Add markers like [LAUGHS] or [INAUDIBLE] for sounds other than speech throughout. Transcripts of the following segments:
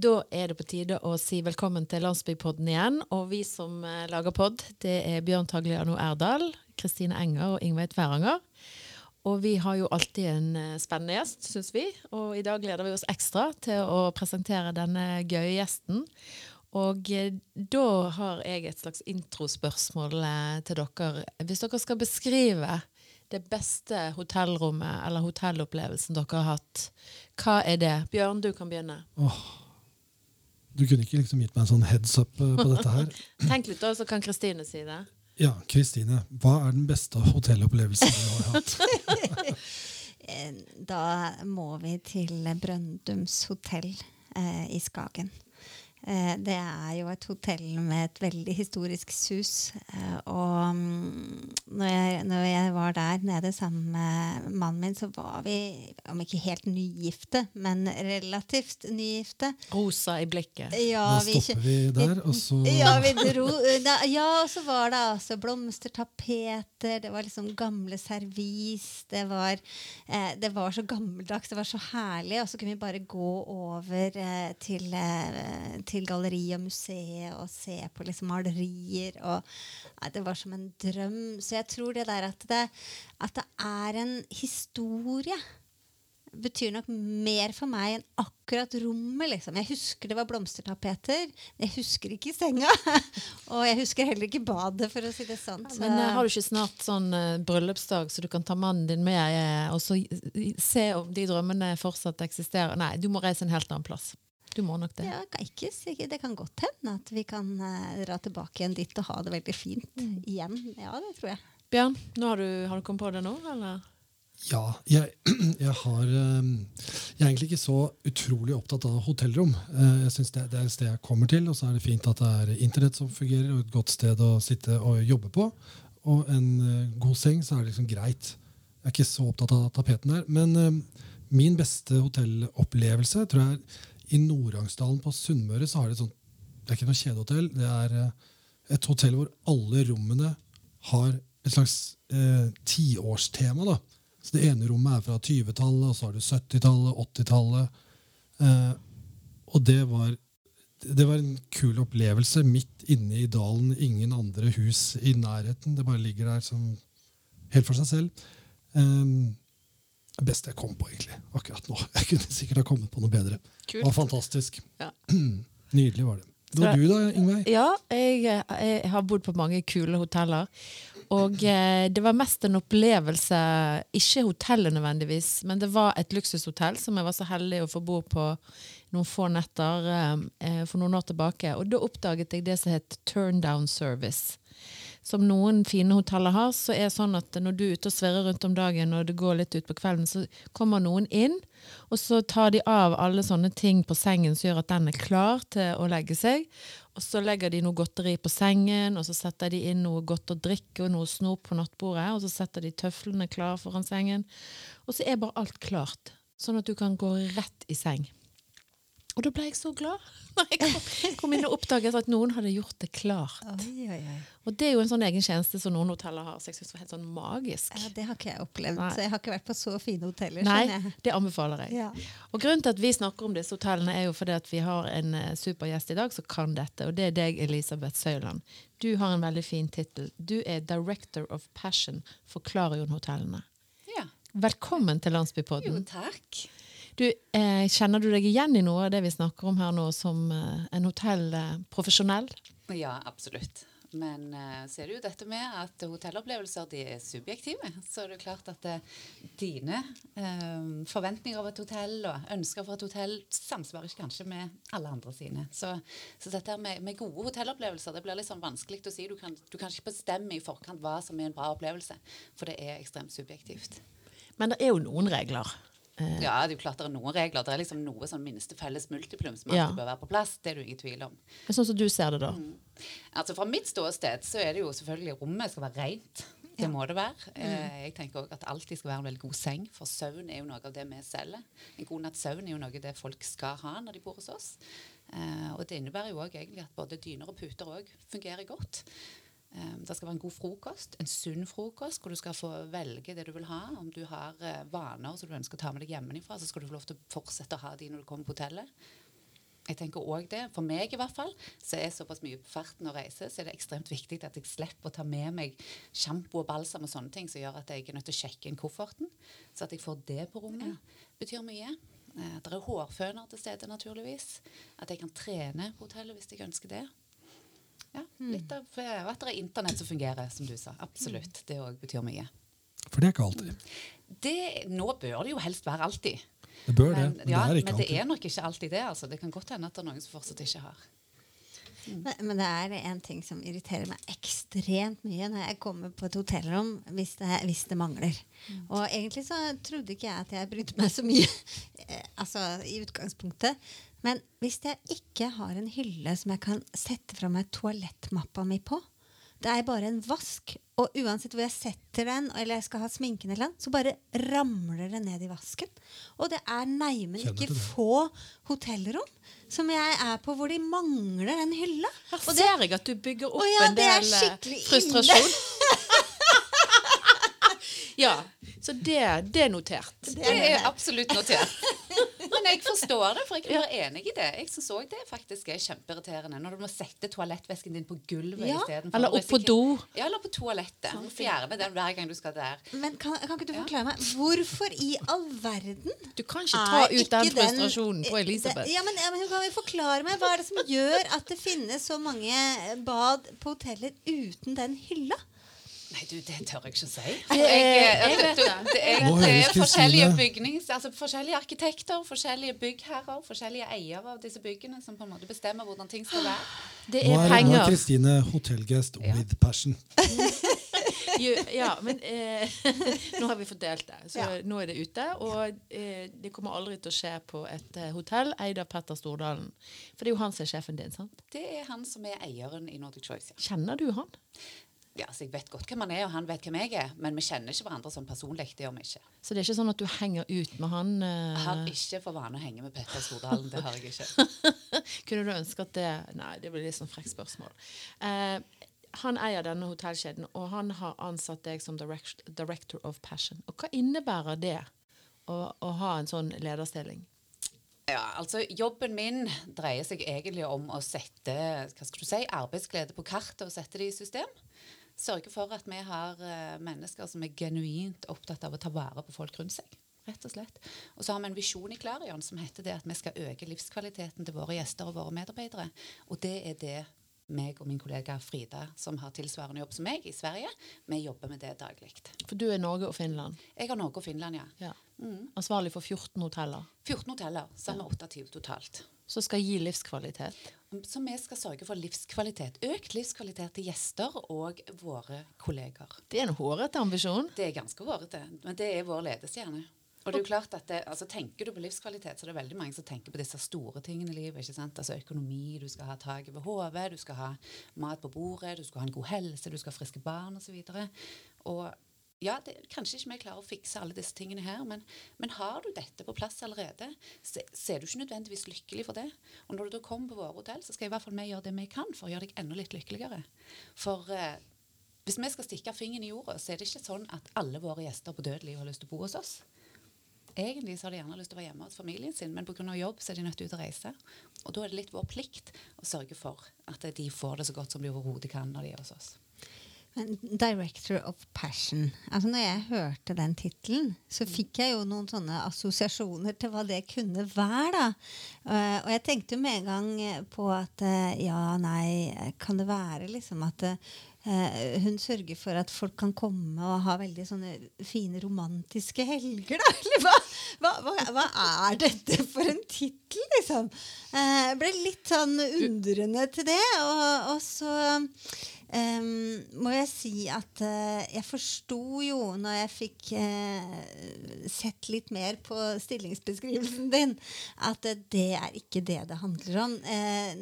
Da er det på tide å si velkommen til Landsbypodden igjen. Og vi som eh, lager pod, det er Bjørn Tagliano Erdal, Kristine Enger og Ingveig Tveranger. Og vi har jo alltid en eh, spennende gjest, syns vi. Og i dag gleder vi oss ekstra til å presentere denne gøye gjesten. Og eh, da har jeg et slags introspørsmål til dere. Hvis dere skal beskrive det beste hotellrommet eller hotellopplevelsen dere har hatt, hva er det? Bjørn, du kan begynne. Åh. Du kunne ikke liksom gitt meg en sånn heads up eh, på dette her. [LAUGHS] Tenk litt, da, så kan Kristine si det. Ja, Kristine, hva er den beste hotellopplevelsen du har hatt? [LAUGHS] Eh, Da må vi til Brøndums hotell eh, i Skagen. Eh, det er jo et hotell med et veldig historisk sus. Eh, og mm, når jeg, når jeg var der nede sammen med mannen min, så var vi, om ikke helt nygifte, men relativt nygifte. Rosa i blikket. Ja, Da vi stopper vi der, og så ja, vi dro, da, ja, og så var det altså blomstertapeter, det var liksom gamle servis, det var, eh, det var så gammeldags, det var så herlig. Og så kunne vi bare gå over eh, til, eh, til galleri og museet og se på liksom malerier. Og, nei, det var som en drøm. Så jeg tror det der at det, at det er en historie betyr nok mer for meg enn akkurat rommet. Liksom. Jeg husker det var blomstertapeter. men Jeg husker ikke senga. [LAUGHS] og jeg husker heller ikke badet, for å si det sånn. Ja, Men eh, har du ikke snart sånn uh, bryllupsdag så du kan ta mannen din med uh, og så se om de drømmene fortsatt eksisterer? Nei, du må reise en helt annen plass. Du må nok det. ja, kan ikke, det kan godt hende at vi kan uh, dra tilbake igjen dit og ha det veldig fint igjen. Ja, det tror jeg. Bjørn, nå har, du, har du kommet på det nå, eller? Ja, jeg, [CLEARS THROAT] jeg har eh, Jeg er egentlig ikke så utrolig opptatt av hotellrom. Eh, Jeg synes det, det er et sted jeg kommer til, og så er det fint at det er internett som fungerer, og et godt sted å sitte og jobbe på. Og en god seng, så er det liksom greit. Jeg er ikke så opptatt av tapeten der. Men min beste hotellopplevelse tror jeg er i Nord-Angsdalen på Sunnmøre. så har de et sånt, Det er ikke noe kjedehotell. Det er eh, et hotell hvor alle rommene har et slags eh, tiårstema. da. Så Det ene rommet er fra 20-tallet, og så har du 70-tallet, 80-tallet. Eh, og det var, det var en kul opplevelse midt inne i dalen. Ingen andre hus i nærheten. Det bare ligger der som helt for seg selv. Eh, det beste jeg kom på egentlig akkurat nå. Jeg kunne sikkert ha kommet på noe bedre. Det var fantastisk. Ja. [CLEARS THROAT] Nydelig var det. Det var du da, Ingveig? Ja, jeg, jeg har bodd på mange kule hoteller. Og eh, det var mest en opplevelse, ikke hotellet nødvendigvis, men det var et luksushotell som jeg var så heldig å få bo på noen få netter eh, for noen år tilbake. Og da oppdaget jeg det som het turn down service. Som noen fine hoteller har, så er det sånn at når du er ute og svirrer rundt om dagen, og det går litt ut på kvelden, så kommer noen inn, og så tar de av alle sånne ting på sengen som gjør at den er klar til å legge seg. Og så legger de noe godteri på sengen, og så setter de inn noe godt å drikke og noe snop på nattbordet, og så setter de tøflene klar foran sengen. Og så er bare alt klart, sånn at du kan gå rett i seng. Og da ble jeg så glad [LAUGHS] når jeg kom, kom inn og oppdaget at noen hadde gjort det klart. Oi, oi, oi. Og det er jo en sånn egen tjeneste som noen hoteller har, så jeg synes det var helt sånn magisk. Ja, det har ikke jeg opplevd. Nei. Så jeg har ikke vært på så fine hoteller. Nei, jeg. det anbefaler jeg. Ja. Og grunnen til at vi snakker om disse hotellene, er jo fordi at vi har en super supergjest i dag som kan dette, og det er deg, Elisabeth Søyland. Du har en veldig fin tittel. Du er Director of Passion for Klarion-hotellene. Ja. Velkommen til Landsbypodden. Jo, takk. Du, eh, kjenner du deg igjen i noe av det vi snakker om her nå, som eh, en hotellprofesjonell? Ja, absolutt. Men eh, så er det jo dette med at hotellopplevelser de er subjektive. Så er det klart at eh, dine eh, forventninger av et hotell og ønsker for et hotell samsvarer ikke kanskje med alle andre sine. Så, så dette med, med gode hotellopplevelser det blir litt sånn vanskelig å si. Du kan, du kan ikke bestemme i forkant hva som er en bra opplevelse, for det er ekstremt subjektivt. Men det er jo noen regler. Eh, Ja, det er jo klart det er noen regler. Det er liksom noe sånn minste felles multiplum som Ja. alltid bør være på plass. Det er du jo ingen tvil om. Men sånn som du ser det, da. Altså Fra mitt ståsted så er det jo selvfølgelig rommet skal være rent. Det må det være. Eh, jeg tenker også at alltid skal være en veldig god seng, for søvn er jo noe av det vi selger. En god natts søvn er jo noe av det folk skal ha når de bor hos oss. Eh, og det innebærer jo også egentlig at både dyner og puter òg fungerer godt. Eh, det skal være en god frokost, en sunn frokost, hvor du skal få velge det du vil ha. Om du har eh, vaner som du ønsker å ta med deg hjemmefra, så skal du få lov til å fortsette å ha de når du kommer på hotellet. Jeg tenker også det, For meg i hvert fall, så er såpass mye på farten å reise, så er det ekstremt viktig at jeg slipper å ta med meg sjampo og balsam og sånne ting som gjør at jeg er nødt til å sjekke inn kofferten. Så at jeg får det på rommet, betyr mye. Eh, Det er hårføner til stede, naturligvis. At jeg kan trene på hotellet hvis jeg ønsker det. Ja, litt av, at det er internett som fungerer, som du sa. Absolutt. Det òg betyr mye. For det er ikke alltid. Det, nå bør det jo helst være alltid. Det bør Men, det, men ja, det er ikke men det er nok ikke alltid det. altså. Det kan godt hende at det er noen som fortsatt ikke har. Men, men det er en ting som irriterer meg ekstremt mye når jeg kommer på et hotellrom hvis det, hvis det mangler. Og egentlig så trodde ikke jeg at jeg brydde meg så mye [LAUGHS] eh, altså i utgangspunktet. Men hvis jeg ikke har en hylle som jeg kan sette fra meg toalettmappa mi på, det er bare en vask, og uansett hvor jeg setter den, eller jeg skal ha sminken, eller noe, så bare ramler det ned i vasken. Og det er neimen ikke få hotellrom som jeg er på hvor de mangler den hylla. Her Og det, ser jeg at du bygger opp ja, en det er del eh, skikkelig frustrasjon. [LAUGHS] ja, så det, det er notert. Det er absolutt notert. [LAUGHS] Men jeg forstår det, for jeg kan være enig i det. Jeg syns òg det faktisk er kjempeirriterende når du må sette toalettvæsken din på gulvet Ja. istedenfor. Eller opp på do. Ja, eller på toalettet. Sånn. fjerne den hver gang du skal der. men kan, kan ikke du forklare meg hvorfor i all verden Du kan ikke ta er ut den frustrasjonen på det- Elisabeth. Ja, men, ja, men Kan vi forklare meg Hva er det som gjør at det finnes så mange bad på hoteller uten den hylla? Nei, du, det tør jeg ikke å si. jeg jeg, vet du, det. det, er, forskjellige bygnings... Altså forskjellige arkitekter, forskjellige byggherrer, forskjellige eiere av disse byggene som på en måte bestemmer hvordan ting skal være. [GASPS] Det er penger. nå er. Kristine hotellguest Ja. with passion. [LAUGHS] Jo, ja, men eh, [LAUGHS] nå har vi fordelt det. Så Ja. nå er det ute. Og eh, det kommer aldri til å skje på et eh, hotell eid av Petter Stordalen. For det er jo han som er sjefen din, sant? Det er han som er eieren i Nordic Choice. Ja. Kjenner du han? Ja, så Jeg vet godt hvem han er, og han vet hvem jeg er, men vi kjenner ikke hverandre sånn personlig. Det gjør vi ikke. Så det er ikke sånn at du henger ut med han? Jeg Eh, har ikke for vane å henge med Petter Stordalen. Det har jeg ikke. [LAUGHS] kunne du ønske at det Nei, det blir litt sånn frekt spørsmål. Uh, han eier denne hotellkjeden, og han har ansatt deg som direct, director of passion. Og hva innebærer det å, å ha en sånn lederstilling? Ja, altså Jobben min dreier seg egentlig om å sette hva skal du si, arbeidsglede på kartet og sette det i system. Sørge for at vi har eh, mennesker som er genuint opptatt av å ta vare på folk rundt seg. rett og slett. Og så har vi en visjon i Klarion som heter det at vi skal øke livskvaliteten til våre gjester og våre medarbeidere. Og det er det meg og min kollega Frida, som har tilsvarende jobb som meg i Sverige, vi jobber med det daglig. For du er Norge og Finland. Jeg har Norge og Finland, ja. Ja. Mm. Ansvarlig for 14 hoteller. 14 hoteller, har vi 28 totalt. Som skal gi livskvalitet. Så vi skal sørge for livskvalitet. Økt livskvalitet til gjester og våre kolleger. Det er en hårete ambisjon. Det er ganske hårete, men det er vår ledestjerne. Og det er jo klart at det, altså Tenker du på livskvalitet, så er det veldig mange som tenker på disse store tingene i livet. ikke sant? Altså Økonomi, du skal ha tak over hodet, du skal ha mat på bordet, du skal ha en god helse, du skal ha friske barn osv. Og, og ja, det, kanskje ikke vi klarer å fikse alle disse tingene her, men, men har du dette på plass allerede, så, så er du ikke nødvendigvis lykkelig for det. Og når du da kommer på våre hotell, så skal i hvert fall vi gjøre det vi kan for å gjøre deg enda litt lykkeligere. For eh, hvis vi skal stikke fingeren i jorda, så er det ikke sånn at alle våre gjester på dødelig har lyst til å bo hos oss. Egentlig så har de gjerne lyst til å være hjemme hos familien sin, men pga. jobb så er de nødt til å reise. Og da er det litt vår plikt å sørge for at de får det så godt som de overhodet kan når de er hos oss. Men Director of Passion. Altså når jeg hørte den tittelen, så fikk jeg jo noen sånne assosiasjoner til hva det kunne være. da. Eh, og jeg tenkte jo med en gang eh, på at eh, ja, nei, kan det være liksom at eh, hun sørger for at folk kan komme og ha veldig sånne fine romantiske helger, da? [LAUGHS] Eller hva, hva, hva, hva er dette for en tittel, liksom? Eh, Jeg ble litt sånn undrende til det. Og, og så Ehm, må jeg si at uh, jeg forsto jo når jeg fikk uh, sett litt mer på stillingsbeskrivelsen din, at uh, det er ikke det det handler om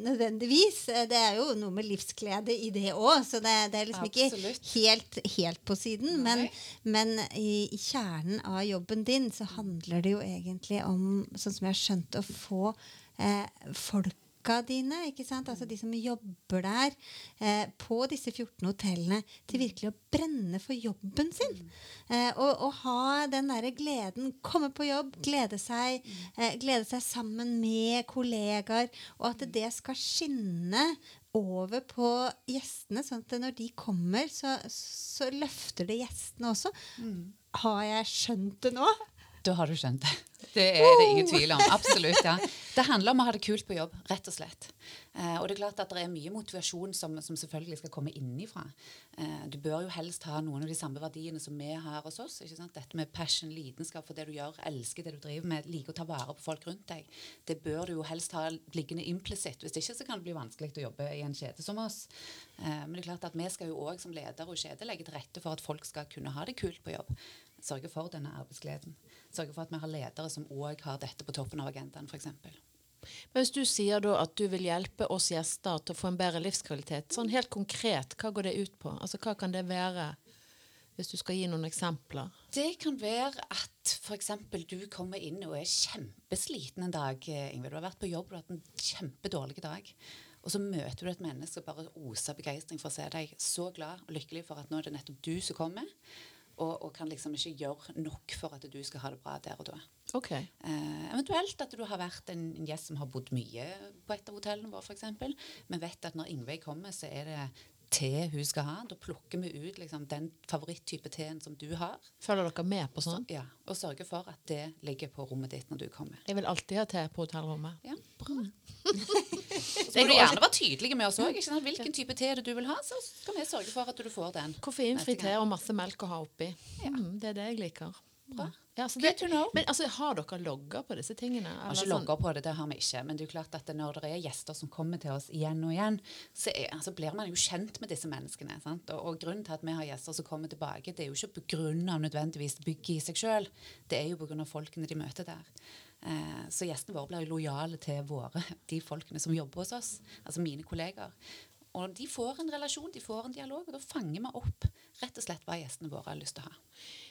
nødvendigvis. Det er jo noe med livsglede i det òg, så det, det er liksom Absolutt. ikke helt, helt på siden. Men, men i, i kjernen av jobben din så handler det jo egentlig om, sånn som jeg har skjønt, å få eh, folka dine, ikke sant? altså de som jobber der, eh, på disse 14 hotellene, til virkelig å brenne for jobben sin. Eh, og, og ha den derre gleden. Komme på jobb, glede seg, eh, glede seg sammen med kollegaer. Og at det skal skinne over på gjestene, sånn at når de kommer, så, så løfter det gjestene også. Har jeg skjønt det nå? Da har du skjønt det. Det er det ingen tvil om. Absolutt. ja. Det handler om å ha det kult på jobb, rett og slett. Eh, og det er klart at det er mye motivasjon som, som selvfølgelig skal komme innifra. Eh, du bør jo helst ha noen av de samme verdiene som vi har hos oss. ikke sant? Dette med passion, lidenskap for det du gjør, elsker det du driver med, liker å ta vare på folk rundt deg. Det bør du jo helst ha liggende implisitt. Hvis ikke så kan det bli vanskelig å jobbe i en kjede som oss. Eh, men det er klart at vi skal jo òg som leder og kjede legge til rette for at folk skal kunne ha det kult på jobb. Sørge for denne arbeidsgleden. Sørge for at vi har ledere som òg har dette på toppen av agendaen, f.eks. Men hvis du sier da at du vil hjelpe oss gjester til å få en bedre livskvalitet, sånn helt konkret, hva går det ut på? Altså hva kan det være, hvis du skal gi noen eksempler? Det kan være at f.eks. du kommer inn og er kjempesliten en dag. eh, Ingvild. Du har vært på jobb, du har hatt en kjempedårlig dag. Og så møter du et menneske som bare oser begeistring for å se deg. Så glad og lykkelig for at nå er det nettopp du som kommer. Og, og kan liksom ikke gjøre nok for at du skal ha det bra der og da. Ok. Eh, eventuelt at du har vært en, en gjest som har bodd mye på et av hotellene våre, f.eks. Men vet at når Ingveig kommer, så er det te hun skal ha. Da plukker vi ut liksom, den favoritttype teen som du har. Følger dere med på sånn? Ja, Og sørger for at det ligger på rommet ditt når du kommer. Jeg vil alltid ha te på hotellrommet. Ja, bra. [LAUGHS] Så må du gjerne være tydelig med oss òg. Hvilken type te du vil ha, så skal vi sørge for at du får den. Koffeinfri te og masse melk å ha oppi. Ja. Mm, det er det jeg liker. Bra. Ja, altså det. Men altså, har dere logger på disse tingene? Vi har ikke sånn- logger på det, det har vi ikke. Men det er jo klart at når det er gjester som kommer til oss igjen og igjen, så, er, altså, blir man jo kjent med disse menneskene. Sant? Og, og grunnen til at vi har gjester som kommer tilbake, det er jo ikke pga. nødvendigvis bygget i seg sjøl, det er jo pga. folkene de møter der. Eh, så gjestene våre blir lojale til våre, de folkene som jobber hos oss, altså mine kolleger. Og de får en relasjon, de får en dialog, og da fanger vi opp rett og slett hva gjestene våre har lyst til å ha.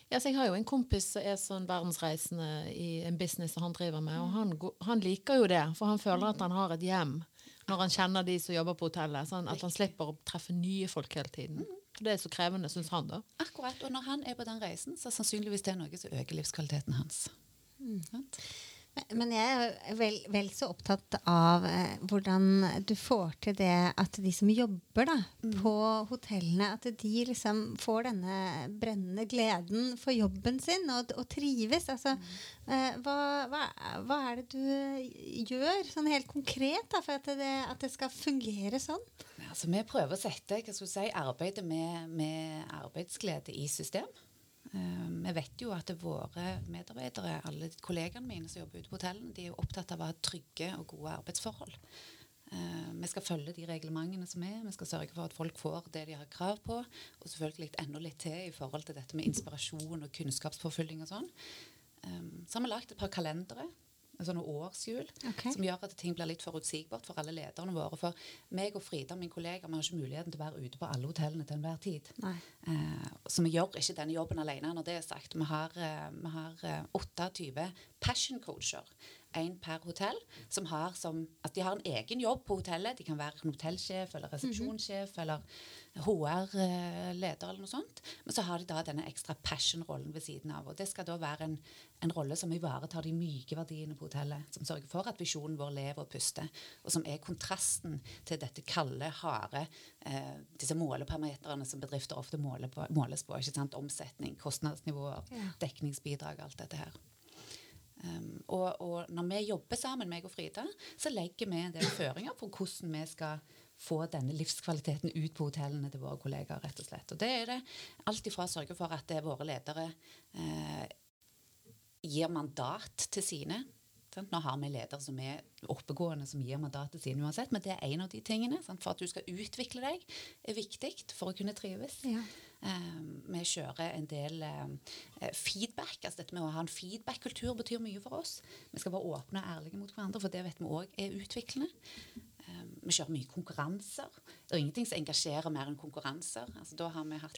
Ja, jeg har jo en kompis som er sånn verdensreisende i en business han driver med, og han, han liker jo det, for han føler at han har et hjem når han kjenner de som jobber på hotellet, sånn at han slipper å treffe nye folk hele tiden. For det er så krevende, syns han, da. Akkurat, Og når han er på den reisen, så sannsynligvis det er noe som øker livskvaliteten hans. Sant? Men jeg er vel, vel så opptatt av eh, hvordan du får til det at de som jobber da, på hotellene, at de liksom får denne brennende gleden for jobben sin og, og trives. Altså, eh, hva, hva, hva er det du gjør, sånn helt konkret, da, for at det, at det skal fungere sånn? Altså, vi prøver å sette si, arbeidet med, med arbeidsglede i system. Eh, vi vet jo at våre medarbeidere, alle kollegaene mine som jobber ute på hotellene, de er jo opptatt av å ha trygge og gode arbeidsforhold. Eh, vi skal følge de reglementene som er. Vi skal sørge for at folk får det de har krav på. Og selvfølgelig enda litt til i forhold til dette med inspirasjon og kunnskapspåfylling og sånn. Eh, så har vi lagd et par kalendere. Sånne årshjul okay. som gjør at ting blir litt forutsigbart for alle lederne våre. For meg og Frida, min kollega, vi har ikke muligheten til å være ute på alle hotellene til enhver tid. Eh, så vi gjør ikke denne jobben alene. når det er sagt. Vi har, eh, vi har eh, 28 passion coacher, én per hotell, som har som at de har en egen jobb på hotellet. De kan være hotellsjef eller resepsjonssjef eller HR-leder eller noe sånt. Men så har de da denne ekstra passion-rollen ved siden av. Og det skal da være en, en rolle som ivaretar de myke verdiene på hotellet. Som sørger for at visjonen vår lever og puster. Og som er kontrasten til dette kalde, harde, eh, disse måleparameterne som bedrifter ofte måler på, måles på. ikke sant? Omsetning, kostnadsnivåer, Ja. dekningsbidrag, alt dette her. Um, og, og når vi jobber sammen, meg og Frida, så legger vi en del føringer for hvordan vi skal få denne livskvaliteten ut på hotellene til våre kollegaer. rett og slett. Og det er det alt ifra å sørge for at det er våre ledere eh, gir mandat til sine. Sant? Nå har vi ledere som er oppegående, som gir mandat til sine uansett, men det er en av de tingene. Sant? For at du skal utvikle deg, er viktig for å kunne trives. Ja. Eh, vi kjører en del eh, feedback. altså Dette med å ha en feedback-kultur betyr mye for oss. Vi skal være åpne og ærlige mot hverandre, for det vet vi òg er utviklende. Vi kjører mye konkurranser. Det er ingenting som engasjerer mer enn konkurranser. Altså,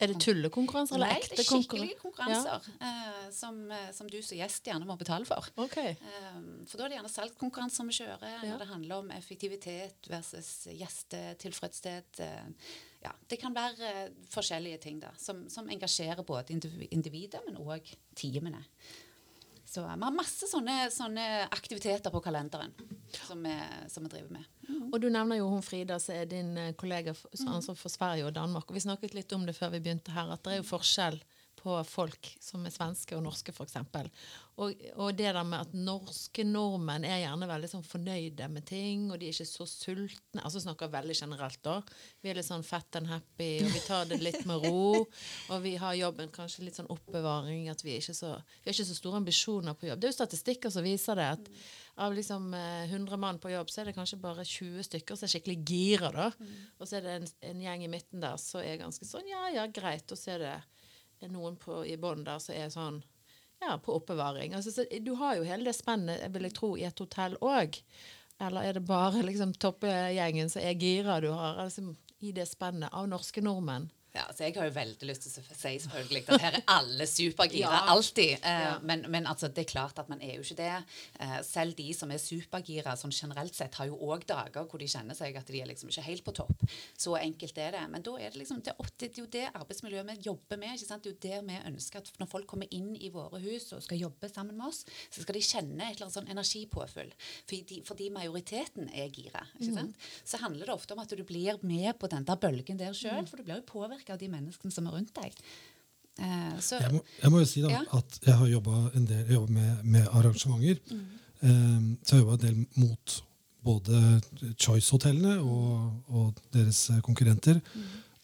Er det tullekonkurranser eller Nei, det er skikkelige konkurranser? ja. eh, som, eh, som du som gjest gjerne må betale for. Okay. Eh, for da er det gjerne salgskonkurranser vi kjører, Ja. når det handler om effektivitet versus gjestetilfredshet. Ja, det kan være forskjellige ting da, som, som engasjerer både indiv- individet, men òg teamene. Så vi har masse sånne, sånne aktiviteter på kalenderen som vi, som vi driver med. Og du nevner jo hun Frida, som er din eh, kollega som har for Sverige og Danmark. Og vi snakket litt om det før vi begynte her, at det er jo forskjell på folk som er svenske og norske, f.eks. Og, og det der med at norske nordmenn er gjerne veldig sånn fornøyde med ting, og de er ikke så sultne. Altså snakker veldig generelt, da. Vi er litt sånn fat and happy, og vi tar det litt med ro. Og vi har jobben kanskje litt sånn oppbevaring, at vi ikke så, vi har ikke så store ambisjoner på jobb. Det er jo statistikker som viser det. at av liksom eh, 100 mann på jobb, så er det kanskje bare 20 stykker som er skikkelig gira. da. Og så er det en, en gjeng i midten der som er ganske sånn ja, ja, greit. Og så er det noen på, i bånn der som er sånn ja, på oppbevaring. Altså, så, du har jo hele det spennet, vil jeg tro, i et hotell òg. Eller er det bare [LAUGHS] liksom toppegjengen som er gira du har altså, i det spennet av norske nordmenn? Ja, altså Jeg har jo veldig lyst til å si selvfølgelig at her er alle supergira. Ja. Alltid. Eh, Ja. men, men altså, det er klart at man er jo ikke det. Eh, selv de som er supergira sånn generelt sett, har jo òg dager hvor de kjenner seg at de er liksom ikke helt på topp. Så enkelt er det. Men da er det liksom det, det er jo det arbeidsmiljøet vi jobber med. ikke sant? Det er jo der vi ønsker at når folk kommer inn i våre hus og skal jobbe sammen med oss, så skal de kjenne et eller annet sånn energipåfyll. Fordi, fordi majoriteten er gira. ikke sant? Så handler det ofte om at du blir med på den der bølgen der sjøl, for du blir jo påvirka av de menneskene som er rundt deg. Eh, så, Jeg må, jeg må jo si da, Ja. at jeg har jobba en del med, med arrangementer. Eh, så jeg har jobba en del mot både Choice-hotellene og, og deres konkurrenter. konkurrenter.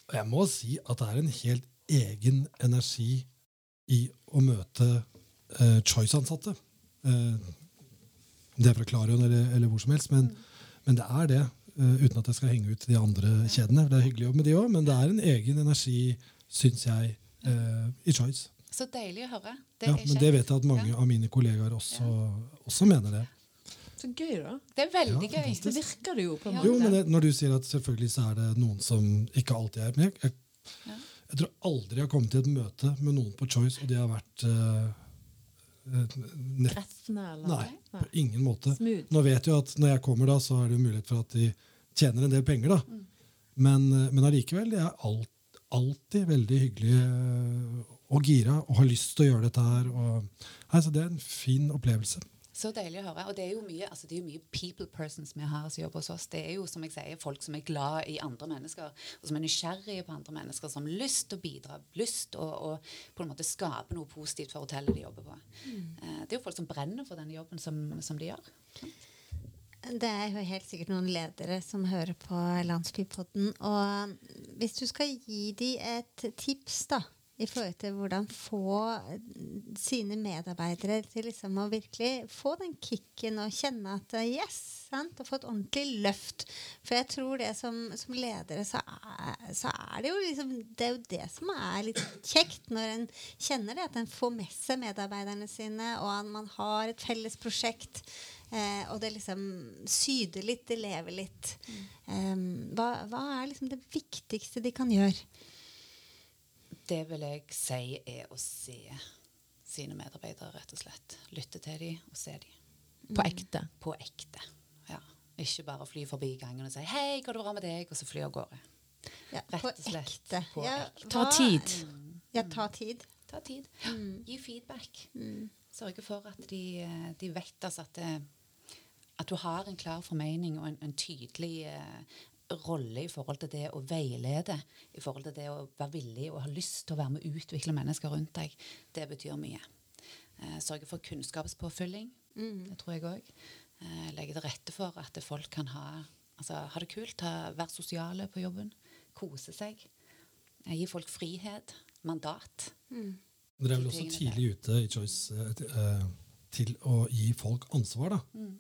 Og jeg må si at det er en helt egen energi i å møte eh, Choice-ansatte. Eh, det er fra Klarion eller, eller hvor som helst, men, men det er det. Eh, uten at jeg skal henge ut de andre kjedene. Det er hyggelig å jobbe med de òg, men det er en egen energi, syns jeg, eh, i Choice. så deilig å høre. Det, Ja, er men det vet jeg at mange av mine kollegaer også, også mener det. Så gøy, da. det er veldig Ja, gøy. Det virker det jo på en måte. Jo, men det, Når du sier at selvfølgelig så er det noen som ikke alltid er med Jeg, Ja. jeg tror aldri jeg har kommet til et møte med noen på Choice, og de har vært eh, eh, eller? Nei, på ingen måte. Smooth. Nå vet jeg at når jeg kommer, da, så er det mulighet for at de tjener en del penger. da. Mm. Men, eh, men allikevel, de er alt, alltid veldig hyggelige eh, og gira og har lyst til å gjøre dette her. Og, altså, det er en fin opplevelse. Så deilig å høre. Og det er jo mye, altså det er jo mye people persons vi har som jobber hos oss. Det er jo som jeg sier, folk som er glad i andre mennesker, og som er nysgjerrige på andre mennesker, som har lyst til å bidra, lyst til å, på en måte skape noe positivt for hotellet de jobber på. Mm. Det er jo folk som brenner for den jobben som, som de gjør. Det er jo helt sikkert noen ledere som hører på Landsbypodden. Og hvis du skal gi dem et tips da, i forhold til hvordan få sine medarbeidere til liksom å virkelig få den kicken og kjenne at yes, sant, og få et ordentlig løft. For jeg tror det som, som ledere, så er, så er det jo liksom Det er jo det som er litt kjekt, når en kjenner det, at en får med seg medarbeiderne sine, og at man har et felles prosjekt. Eh, og det liksom syder litt, det lever litt. Eh, hva, hva er liksom det viktigste de kan gjøre? Det vil jeg si er å se sine medarbeidere, rett og slett. Lytte til dem og se dem. På ekte. På ekte. Ja. Ikke bare fly forbi gangen og si 'hei, går det bra med deg?' og så fly av gårde. Ja, Rett og slett. ekte. På Ja, ekte. Ta tid. Ja, ta tid. Ta tid. Gi feedback. Mm. Sørge for at de, eh, de vet altså at, det, at du har en klar formening og en, en tydelig eh, rolle i forhold til det å veilede, i forhold til det å være villig og ha lyst til å være med å utvikle mennesker rundt deg. Det betyr mye. Eh, sørge for kunnskapspåfylling. Det tror jeg òg. Eh, legge til rette for at folk kan ha, altså, ha det kult, ha, være sosiale på jobben, kose seg. Eh, gi folk frihet, mandat. Dere er vel også tidlig ute i Choice til å gi folk ansvar, da. Mm.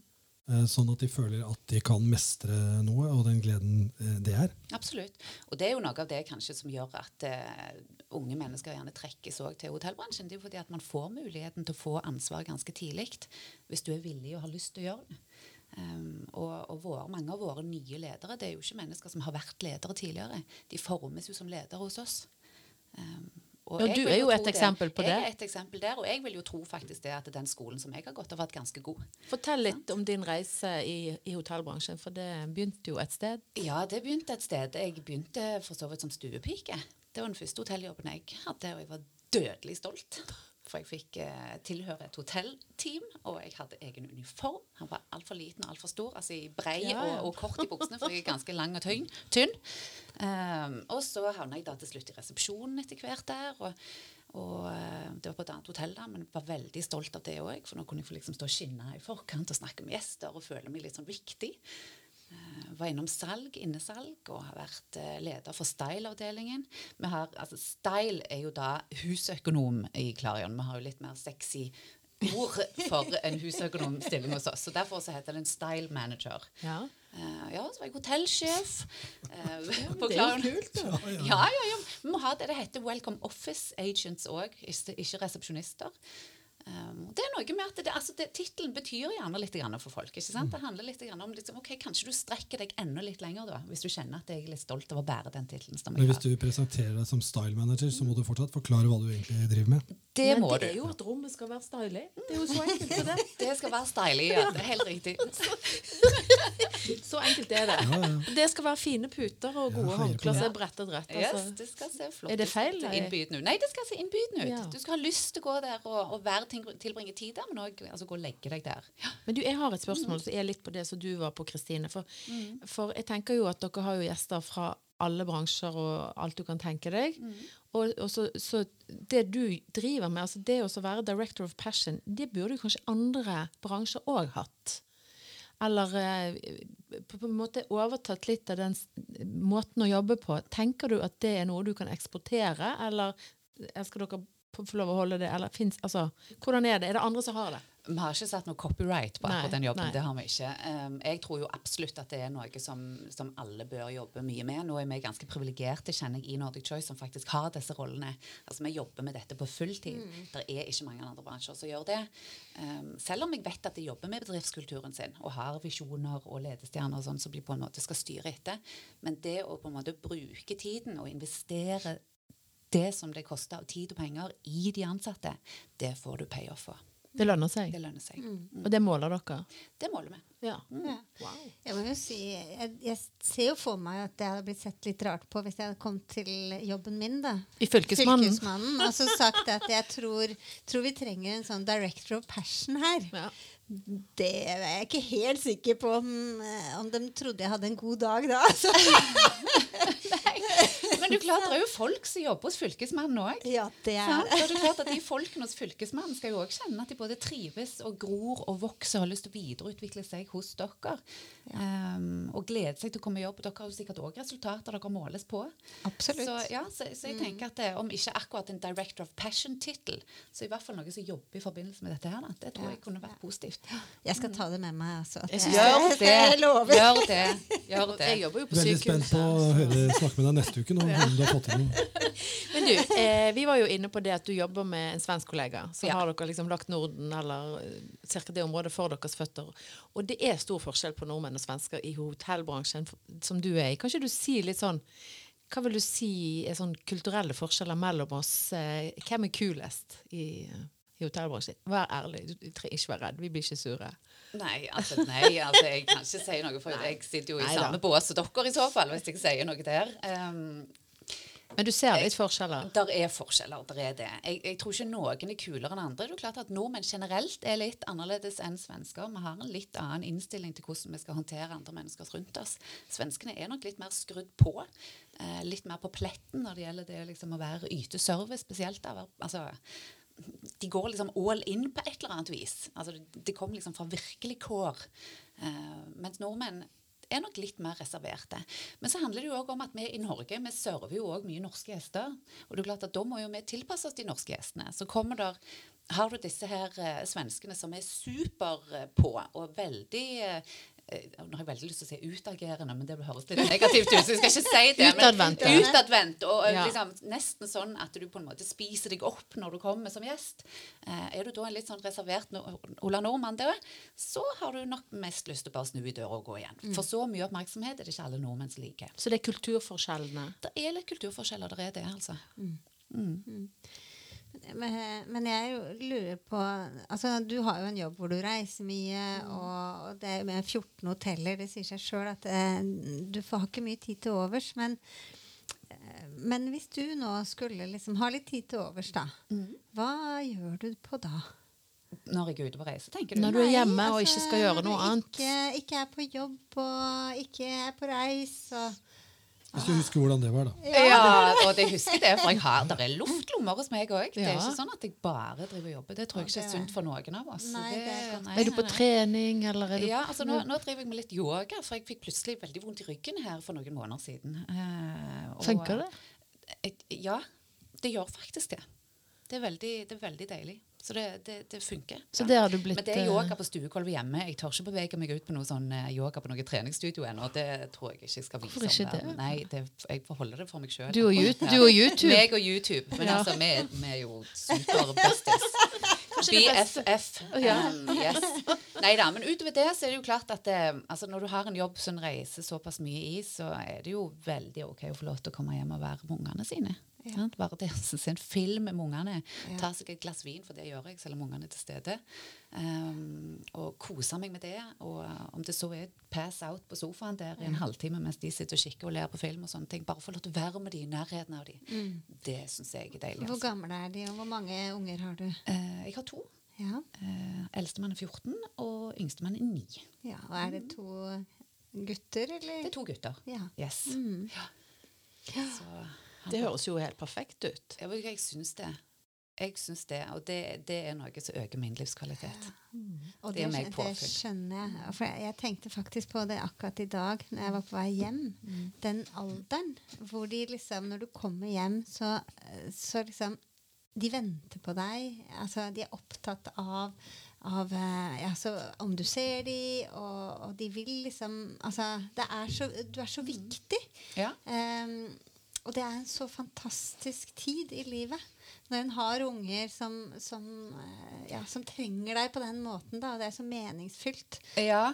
Eh, Sånn at de føler at de kan mestre noe, og den gleden eh, det er. Absolutt. Og det er jo noe av det kanskje som gjør at uh, unge mennesker gjerne trekkes til hotellbransjen. Det er jo fordi at man får muligheten til å få ansvar ganske tidlig hvis du er villig og har lyst til å gjøre det. Um, og og våre, mange av våre nye ledere det er jo ikke mennesker som har vært ledere tidligere. De formes jo som ledere hos oss. Um, Ja, du er jo jo et eksempel på det. Jeg er et eksempel der, og jeg vil jo tro faktisk det at den skolen som jeg har gått, har vært ganske god. Fortell litt om din reise i, i hotellbransjen, for det begynte jo et sted. Ja, det begynte et sted. Jeg begynte for så vidt som stuepike. Det var den første hotelljobben jeg hadde, og jeg var dødelig stolt. For jeg fikk eh, tilhøre et hotellteam, og jeg hadde egen uniform. Han var altfor liten og altfor stor, altså i brei Ja, ja. Og, og kort i buksene, for jeg er ganske lang og tynn. tynn. Um, og så havna jeg da til slutt i resepsjonen etter hvert der. og og eh, Det var på et annet hotell, da, men jeg var veldig stolt av det òg. For nå kunne jeg få liksom stå og skinne i forkant og snakke med gjester og føle meg litt sånn viktig. Eh, var innom salg, innesalg, og har vært eh, leder for Style-avdelingen. Altså Style er jo da husøkonom i Klarion. Vi har jo litt mer sexy ord for en husøkonomstilling hos oss. Så Derfor så heter det en Style Manager. Ja. Uh, ja, så var jeg hotellsjef. Uh, på det er jo kult, Ja, ja. Ja, ja. Vi må ha det. Det heter Welcome Office Agents òg, ikke, ikke resepsjonister. Um, det er noe med at det, altså det, Tittelen betyr gjerne litt for folk. ikke sant? Det handler litt om liksom, ok, Kanskje du strekker deg enda litt lenger, da, hvis du kjenner at jeg er litt stolt av å bære den tittelen. Men hvis du presenterer deg som style manager, så må du fortsatt forklare hva du egentlig driver med. Det Men må det du. er jo at rommet skal være stylig. Det er jo så enkelt for det. [LAUGHS] Det skal være stylig, ja. Det er helt riktig. [LAUGHS] [LAUGHS] Så enkelt er det. Ja, ja. Det skal være fine puter og gode ja, håndklær som er brettet rett. Yes, Altså. det skal se flott Er det ut. feil, Se? Innbydende ut. Nei, det skal se innbydende ut. Ja. Du skal ha lyst til å gå der og, og være, ting- tilbringe tid der, men òg altså, gå og legge deg der. Ja. Men du, jeg har et spørsmål som er litt på det som du var på, Kristine. For, for jeg tenker jo at dere har jo gjester fra alle bransjer og alt du kan tenke deg. Og, og så, så det du driver med, altså det å være director of passion, det burde jo kanskje andre bransjer òg hatt. Eller eh, på, en måte overtatt litt av den måten å jobbe på. Tenker du at det er noe du kan eksportere, eller skal dere få lov å holde det? Eller finnes, altså, hvordan er det? Er det andre som har det? Vi har ikke satt noe copyright på akkurat den jobben. nei. det har vi ikke. Um, jeg tror jo absolutt at det er noe som, som alle bør jobbe mye med. Nå er vi ganske privilegerte kjenner jeg, i Nordic Choice som faktisk har disse rollene. Altså Vi jobber med dette på fulltid. Det er ikke mange andre bransjer som gjør det. Um, selv om jeg vet at de jobber med bedriftskulturen sin og har visjoner og ledestjerner og sånn som de på en måte skal styre etter. Men det å på en måte bruke tiden og investere det som det koster av tid og penger i de ansatte, det får du payoff for. Det lønner seg. Det lønner seg. Og det måler dere? Det måler vi. Ja. Ja. Wow. Jeg må jo si, jeg, jeg ser jo for meg at det hadde blitt sett litt rart på hvis jeg hadde kommet til jobben min. da. I Fylkesmannen. Fylkesmannen og så sagt at jeg tror, tror vi trenger en sånn director of passion her. Ja. Det er jeg ikke helt sikker på om, om de trodde jeg hadde en god dag da. Altså. [LAUGHS] Men du klart, det er jo folk som jobber hos Fylkesmannen òg. Ja, det Sant? er Og det er klart at De folkene hos Fylkesmannen skal jo også kjenne at de både trives og gror og vokser og har lyst til å videreutvikle seg hos dere. Um, og gleder seg til å komme i jobb. Dere har jo sikkert òg resultater dere måles på. Absolutt. Så, ja, så, så jeg tenker at det, om ikke akkurat en Director of Passion-tittel, så i hvert fall noe som jobber i forbindelse med dette her. Da. Det tror jeg kunne vært positivt. Jeg skal ta det med meg. Altså. Jeg Gjør det! [LAUGHS] Jeg lover. Gjør det. Gjør det. Jeg jobber jo på sykehus. Veldig spent på å høre, snakke med deg neste uke nå, du har fått til noe. [LAUGHS] Men du, eh, vi var jo inne på det at du jobber med en svensk kollega. Så Ja. har dere liksom lagt Norden eller eh, cirka det området for deres føtter. Og det er stor forskjell på nordmenn og svensker i hotellbransjen som du er i. Kan ikke du si litt sånn Hva vil du si er sånn kulturelle forskjeller mellom oss? Eh, hvem er kulest i, i hotellbransjen? Vær ærlig. Du, trenger ikke være redd. Vi blir ikke sure. Nei, altså, nei, altså jeg kan ikke si noe, for [LAUGHS] jeg sitter jo i nei, samme bås som dere i så fall, hvis jeg sier noe der. Um, Men du ser litt forskjeller. der er forskjeller, der er det. Jeg, jeg tror ikke noen er kulere enn andre. Det er jo klart at Nordmenn generelt er litt annerledes enn svensker. Vi har en litt annen innstilling til hvordan vi skal håndtere andre mennesker rundt oss. Svenskene er nok litt mer skrudd på. Eh, litt mer på pletten når det gjelder det liksom, å være yte service, spesielt. Da. Altså, de går liksom all in på et eller annet vis. Altså, det- de kommer liksom fra virkelig kår. Eh, mens nordmenn er nok litt mer reserverte. Men så handler det jo òg om at vi i Norge vi server jo òg mye norske gjester. Og det er klart at da må jo vi tilpasse oss de norske gjestene. Så kommer der har du disse her eh, svenskene som er super eh, på og veldig eh, Nå har jeg veldig lyst til å si utagerende, men det høres litt negativt ut, så jeg skal ikke si det. Utadvendt. Utadvendt, og eh, Ja. liksom, nesten sånn at du på en måte spiser deg opp når du kommer som gjest. Eh, er du da en litt sånn reservert no Ola Nordmann, da, så har du nok mest lyst til å bare snu i døra og gå igjen. Mm. For så mye oppmerksomhet er det ikke alle nordmenn som liker. Så det er kulturforskjellene. Det er litt kulturforskjeller, det er det, altså. Men, men jeg lurer på altså Du har jo en jobb hvor du reiser mye, og, og det er med 14 hoteller. Det sier seg sjøl at eh, du får ikke mye tid til overs. Men, eh, men hvis du nå skulle liksom ha litt tid til overs, da, hva gjør du på da? Når jeg er ute på reise, tenker du? Når du er Nei, hjemme og altså, ikke skal gjøre noe annet. Ikke, ikke er på jobb og ikke er på reis og Hvis du husker hvordan det var, da. Ja, og det husker jeg det, for jeg har, der er luftlommer hos meg òg. Det er ikke sånn at jeg bare driver og jobber. Det tror jeg ikke er sunt for noen av oss. Nei, det er nei, Er du på trening, eller er du Ja, altså nå, nå driver jeg med litt yoga, for jeg fikk plutselig veldig vondt i ryggen her for noen måneder siden. Eh, og- Funker det? Ja, det gjør faktisk det. Det er veldig, det er veldig deilig. Så det, det, det funker. Så det har du blitt Men det er eh, yoga på stuegulvet hjemme. Jeg tør ikke bevege meg ut på noe sånn eh, yoga på noe treningsstudio ennå. Det tror jeg ikke jeg skal vise Hvorfor ikke det? Nei, det, jeg får holde det for meg sjøl. Du og YouTube. Meg og YouTube. Men Ja. altså, vi, vi er jo super besties. BFF. Ja. Um, yes. Nei da, men utover det så er det jo klart at det, altså når du har en jobb som reiser såpass mye i, så er det jo veldig OK å få lov til å komme hjem og være med ungene sine. Sant? Bare det å se en film med ungene. Ja. Ta seg et glass vin, for det gjør jeg selv om ungene er til stede. Um, og kose meg med det. Og uh, om det så er pass out på sofaen der i en halvtime mens de sitter og kikker og ler på film og sånne ting. Bare få lov til å være med de i nærheten av de. Det syns jeg er deilig. Hvor Altså. gamle er de, og hvor mange unger har du? Uh, jeg har to. Ja, Uh, Eldstemann er 14, og yngstemann er 9. ja Og er det to gutter, eller? Det er to gutter. Ja. Yes. Mm. Ja. Så, Det høres jo helt perfekt ut. Jeg, jeg syns det. Jeg syns det, og det, det er noe som øker min livskvalitet. Og Det det, er det skjønner jeg. For jeg, jeg tenkte faktisk på det akkurat i dag når jeg var på vei hjem. Den alderen hvor de liksom Når du kommer hjem, så, så liksom De venter på deg. Altså, de er opptatt av av eh, ja, om du ser dem, og, og de vil liksom Altså, det er så, du er så viktig. Ja. Ehm, og det er en så fantastisk tid i livet. Når en har unger som, som, eh, ja, som trenger deg på den måten. Da, og det er så meningsfylt. ja,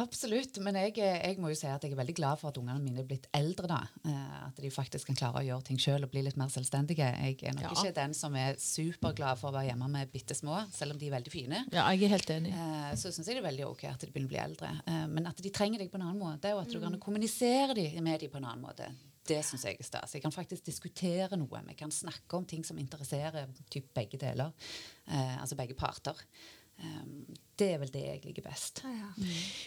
absolutt. Men jeg, jeg må jo si at jeg er veldig glad for at ungene mine er blitt eldre. da. Eh, At de faktisk kan klare å gjøre ting sjøl og bli litt mer selvstendige. Jeg er nok Ja. ikke den som er superglad for å være hjemme med bitte små, selv om de er veldig fine. Ja, jeg er helt enig. Eh, så syns jeg det er veldig ok at de begynner å bli eldre. Eh, men at de trenger deg på en annen måte, og at du kan kommunisere med dem på en annen måte, det syns jeg er stas. Jeg kan faktisk diskutere noe. Vi kan snakke om ting som interesserer typ begge deler. Eh, altså begge parter. Um, det er vel det jeg liker best.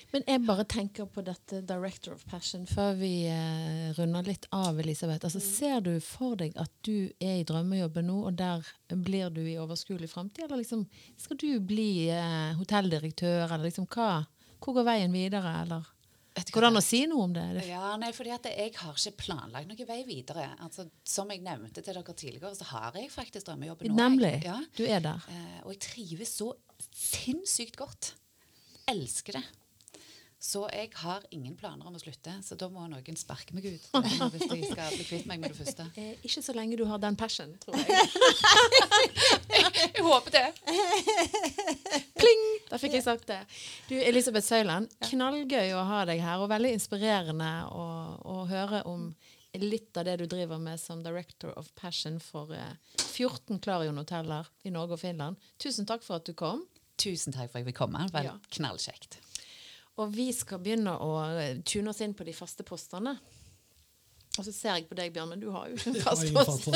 Men jeg bare tenker på dette Director of Passion før vi eh, runder litt av, Elisabeth. Altså, Ser du for deg at du er i drømmejobben nå, og der blir du i overskuelig framtid? Eller liksom, skal du bli eh, hotelldirektør, eller liksom hva? Hvor går veien videre, eller? Vet ikke Går det an å si noe om det? Ja, nei, fordi at jeg har ikke planlagt noen vei videre. Altså, som jeg nevnte til dere tidligere, så har jeg faktisk drømmejobb nå. Nemlig. Ja. Du er der. Eh, og jeg trives så sinnssykt godt. Elsker det. Så jeg har ingen planer om å slutte, så da må noen sparke meg ut. Hvis de skal bli kvitt meg med det første. [LAUGHS] Eh, ikke så lenge du har den passion, tror jeg. [LAUGHS] Jeg håper det. [LAUGHS] Pling! Da fikk jeg sagt det. Du, Elisabeth Søyland, knallgøy å ha deg her, og veldig inspirerende å, å høre om litt av det du driver med som Director of Passion for eh, 14 Klarion-hoteller i Norge og Finland. Tusen takk for at du kom. Tusen takk for at jeg fikk komme. Det var Ja. knallkjekt. Og vi skal begynne å eh, tune oss inn på de faste postene. Og så ser jeg på deg, Bjørn, men du har jo ikke en fast post.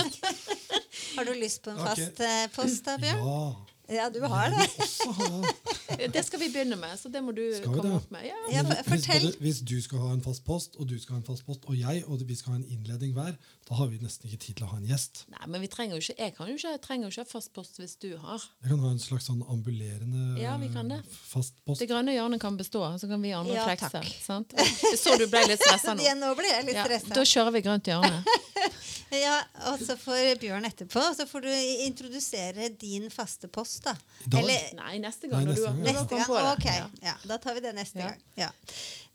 [LAUGHS] Har du lyst på en okay. fast eh, post da, Bjørn? Ja. Ja, du har det. [LAUGHS] Det skal vi begynne med, så det må du komme det? opp med. Ja. Ja, for- hvis, både, hvis du skal ha en fast post, og du skal ha en fast post, og jeg, og vi skal ha en innledning hver, da har vi nesten ikke tid til å ha en gjest. Nei, men vi trenger jo ikke, jeg kan jo ikke, trenger jo ikke ha fast post hvis du har. Jeg kan ha en slags sånn ambulerende Ja, vi kan det. fast post. Det grønne hjørnet kan bestå, så kan vi andre Ja, flekse. Sant? Så du ble litt stressa [LAUGHS] nå. Ja, nå ble jeg litt Ja, stressa. da kjører vi grønt hjørne. [LAUGHS] Ja, og så får Bjørn etterpå, og så får du introdusere din faste post, da. I? Eller Nei, neste gang. Nei, neste gang, når du ja. neste gang. på. Ok, Ja. ja, da tar vi det neste Ja. gang. Ja.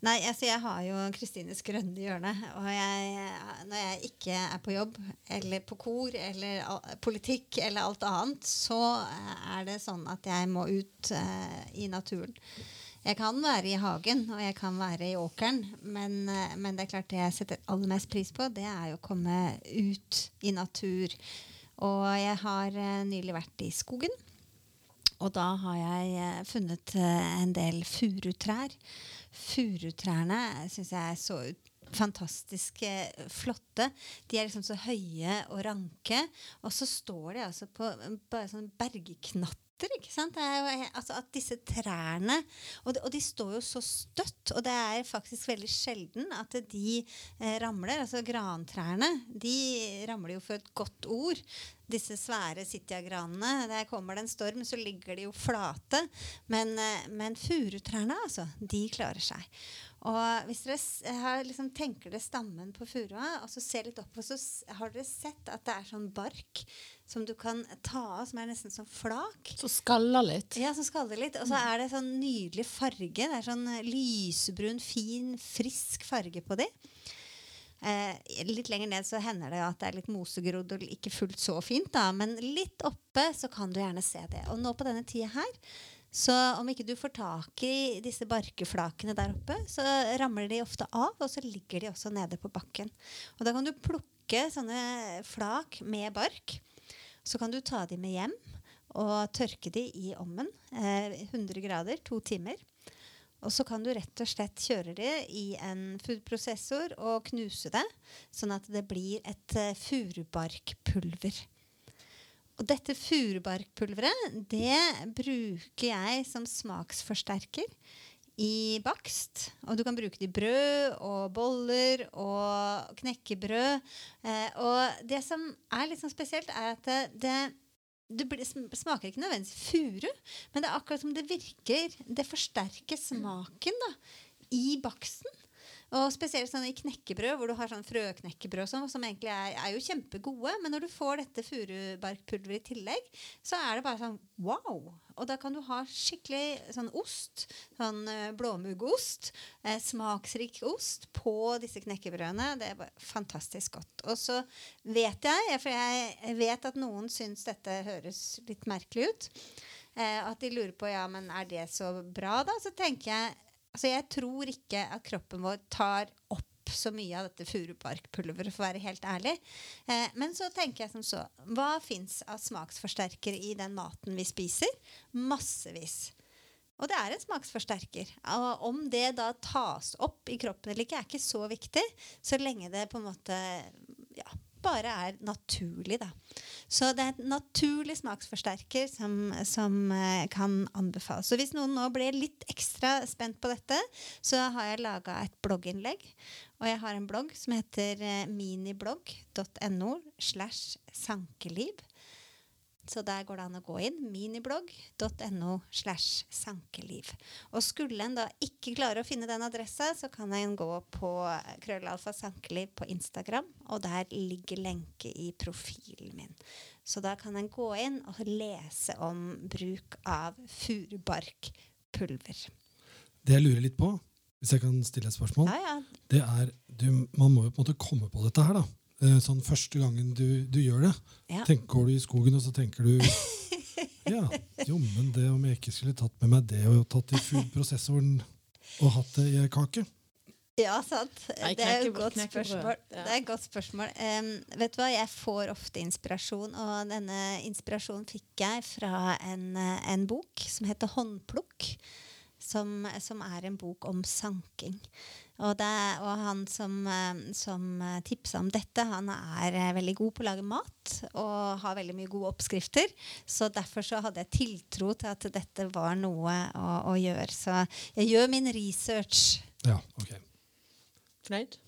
Nei, altså jeg har jo Kristines grønne hjørne, og jeg, når jeg ikke er på jobb, eller på kor, eller al- politikk, eller alt annet, så eh, er det sånn at jeg må ut uh, i naturen. Jeg kan være i hagen, og jeg kan være i åkeren, men, eh, men det er klart det jeg setter aller mest pris på, det er jo å komme ut i natur. Og jeg har nylig vært i skogen. Og da har jeg eh, funnet eh, en del furutrær. Furutrærne syns jeg er så fantastisk flotte. De er liksom så høye og ranke. Og så står de altså på eh, bare sånn bergknatter. Ikke sant? Jo, eh, altså at disse trærne og de, og de står jo så støtt, og det er faktisk veldig sjelden at de eh, ramler. Altså grantrærne, de ramler jo for et godt ord. Disse svære sitiagranene. der kommer det en storm, så ligger de jo flate. Men, eh, men furutrærne, altså, de klarer seg. Og hvis dere har, liksom, tenker dere stammen på furua, og så ser litt opp, og så har dere sett at det er sånn bark som du kan ta av, som er nesten som flak. Som skaller litt. Ja, som skaller litt. Og så er det sånn nydelig farge. Det er sånn eh, lysebrun, fin, frisk farge på de. Eh, litt lenger ned så hender det at det er litt mosegrodd og ikke fullt så fint, da. Men litt oppe så kan du gjerne se det. Og nå på denne tida her, så om ikke du får tak i disse barkeflakene der oppe, så ramler de ofte av, og så ligger de også nede på bakken. Og da kan du plukke sånne flak med bark. Så kan du ta de med hjem og tørke de i ovnen. Eh, 100 grader, to timer. Og så kan du rett og slett kjøre det i en foodprosessor og knuse det, sånn at det blir et eh, furubarkpulver. Og dette furubarkpulveret, det bruker jeg som smaksforsterker i bakst. Og du kan bruke det i brød og boller og knekkebrød. Eh, og det som er litt sånn spesielt, er at det, det det smaker ikke nødvendigvis furu, men det er akkurat som det virker Det forsterker smaken da, i baksten. Og spesielt sånn i knekkebrød, hvor du har sånn frøknekkebrød sånn, som egentlig er, er jo kjempegode. Men når du får dette furubarkpulveret i tillegg, så er det bare sånn wow! Og da kan du ha skikkelig sånn ost, sånn eh, blåmuggost, eh, smaksrik ost, på disse knekkebrødene. Det er fantastisk godt. Og så vet jeg, for jeg vet at noen syns dette høres litt merkelig ut, eh, at de lurer på ja, men er det så bra, da? Så tenker jeg Altså, jeg tror ikke at kroppen vår tar opp så mye av dette furubarkpulveret, for å være helt ærlig. Eh, men så tenker jeg som så Hva fins av smaksforsterkere i den maten vi spiser? Massevis. Og det er en smaksforsterker. Og om det da tas opp i kroppen eller ikke, er ikke så viktig, så lenge det på en måte bare er naturlig, da. Så det er et naturlig smaksforsterker som, som eh, kan anbefales. Så hvis noen nå ble litt ekstra spent på dette, så har jeg laga et blogginnlegg. Og jeg har en blogg som heter eh, miniblogg.no slash sankeliv. Så der går det an å gå inn. Miniblogg.no slash sankeliv. Og skulle en da ikke klare å finne den adressa, så kan en gå på krøllalfa sankeliv på Instagram, og der ligger lenke i profilen min. Så da kan en gå inn og lese om bruk av furubarkpulver. Det jeg lurer litt på, hvis jeg kan stille et spørsmål, Ja, ja. det er du, Man må jo på en måte komme på dette her, da. Eh, Sånn første gangen du, du gjør det. Ja. Tenker, går du i skogen, og så tenker du [LAUGHS] Ja, jo, men det om jeg ikke skulle tatt med meg det og tatt i foodprosessoren og hatt det i ei kake Ja, sant. Det er et godt spørsmål. Det er et godt spørsmål. Um, vet du hva, jeg får ofte inspirasjon, og denne inspirasjonen fikk jeg fra en, en bok som heter Håndplukk. Som, som er en bok om sanking. Og, det, og han som, eh, som eh, tipsa om dette, han er eh, veldig god på å lage mat og har veldig mye gode oppskrifter. Så derfor så hadde jeg tiltro til at dette var noe å, å gjøre. Så jeg gjør min research. Ja, ok. Fornøyd?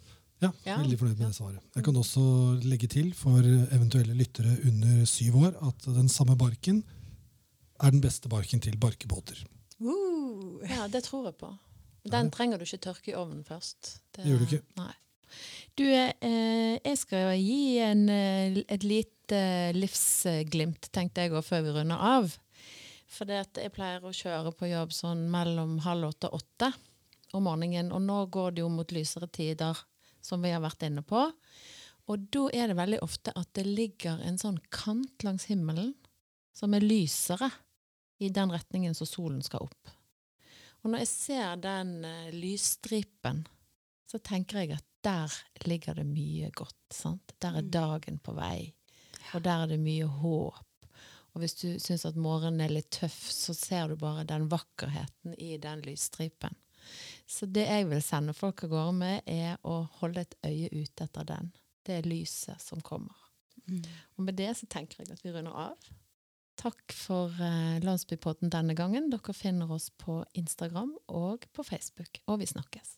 Ja, Ja, Veldig fornøyd med det svaret. Jeg kan også legge til for eventuelle lyttere under syv år at den samme barken er den beste barken til barkebåter. Uh. Ja, det tror jeg på. Den trenger du ikke tørke i ovnen først. Det gjør du ikke. Nei. Du, eh, jeg skal gi en, eh, et lite livsglimt, tenkte jeg òg, før vi runder av. For jeg pleier å kjøre på jobb sånn mellom halv åtte og åtte om morgenen. Og nå går det jo mot lysere tider, som vi har vært inne på. Og da er det veldig ofte at det ligger en sånn kant langs himmelen som er lysere i den retningen som solen skal opp. Og når jeg ser den uh, lysstripen, så tenker jeg at der ligger det mye godt. Sant? Der er mm. dagen på vei, og der er det mye håp. Og hvis du syns at morgenen er litt tøff, så ser du bare den vakkerheten i den lysstripen. Så det jeg vil sende folk av gårde med, er å holde et øye ute etter den. Det er lyset som kommer. Mm. Og med det så tenker jeg at vi runder av. Takk for uh, Landsbypodden denne gangen. Dere finner oss på Instagram og på Facebook. Og vi snakkes.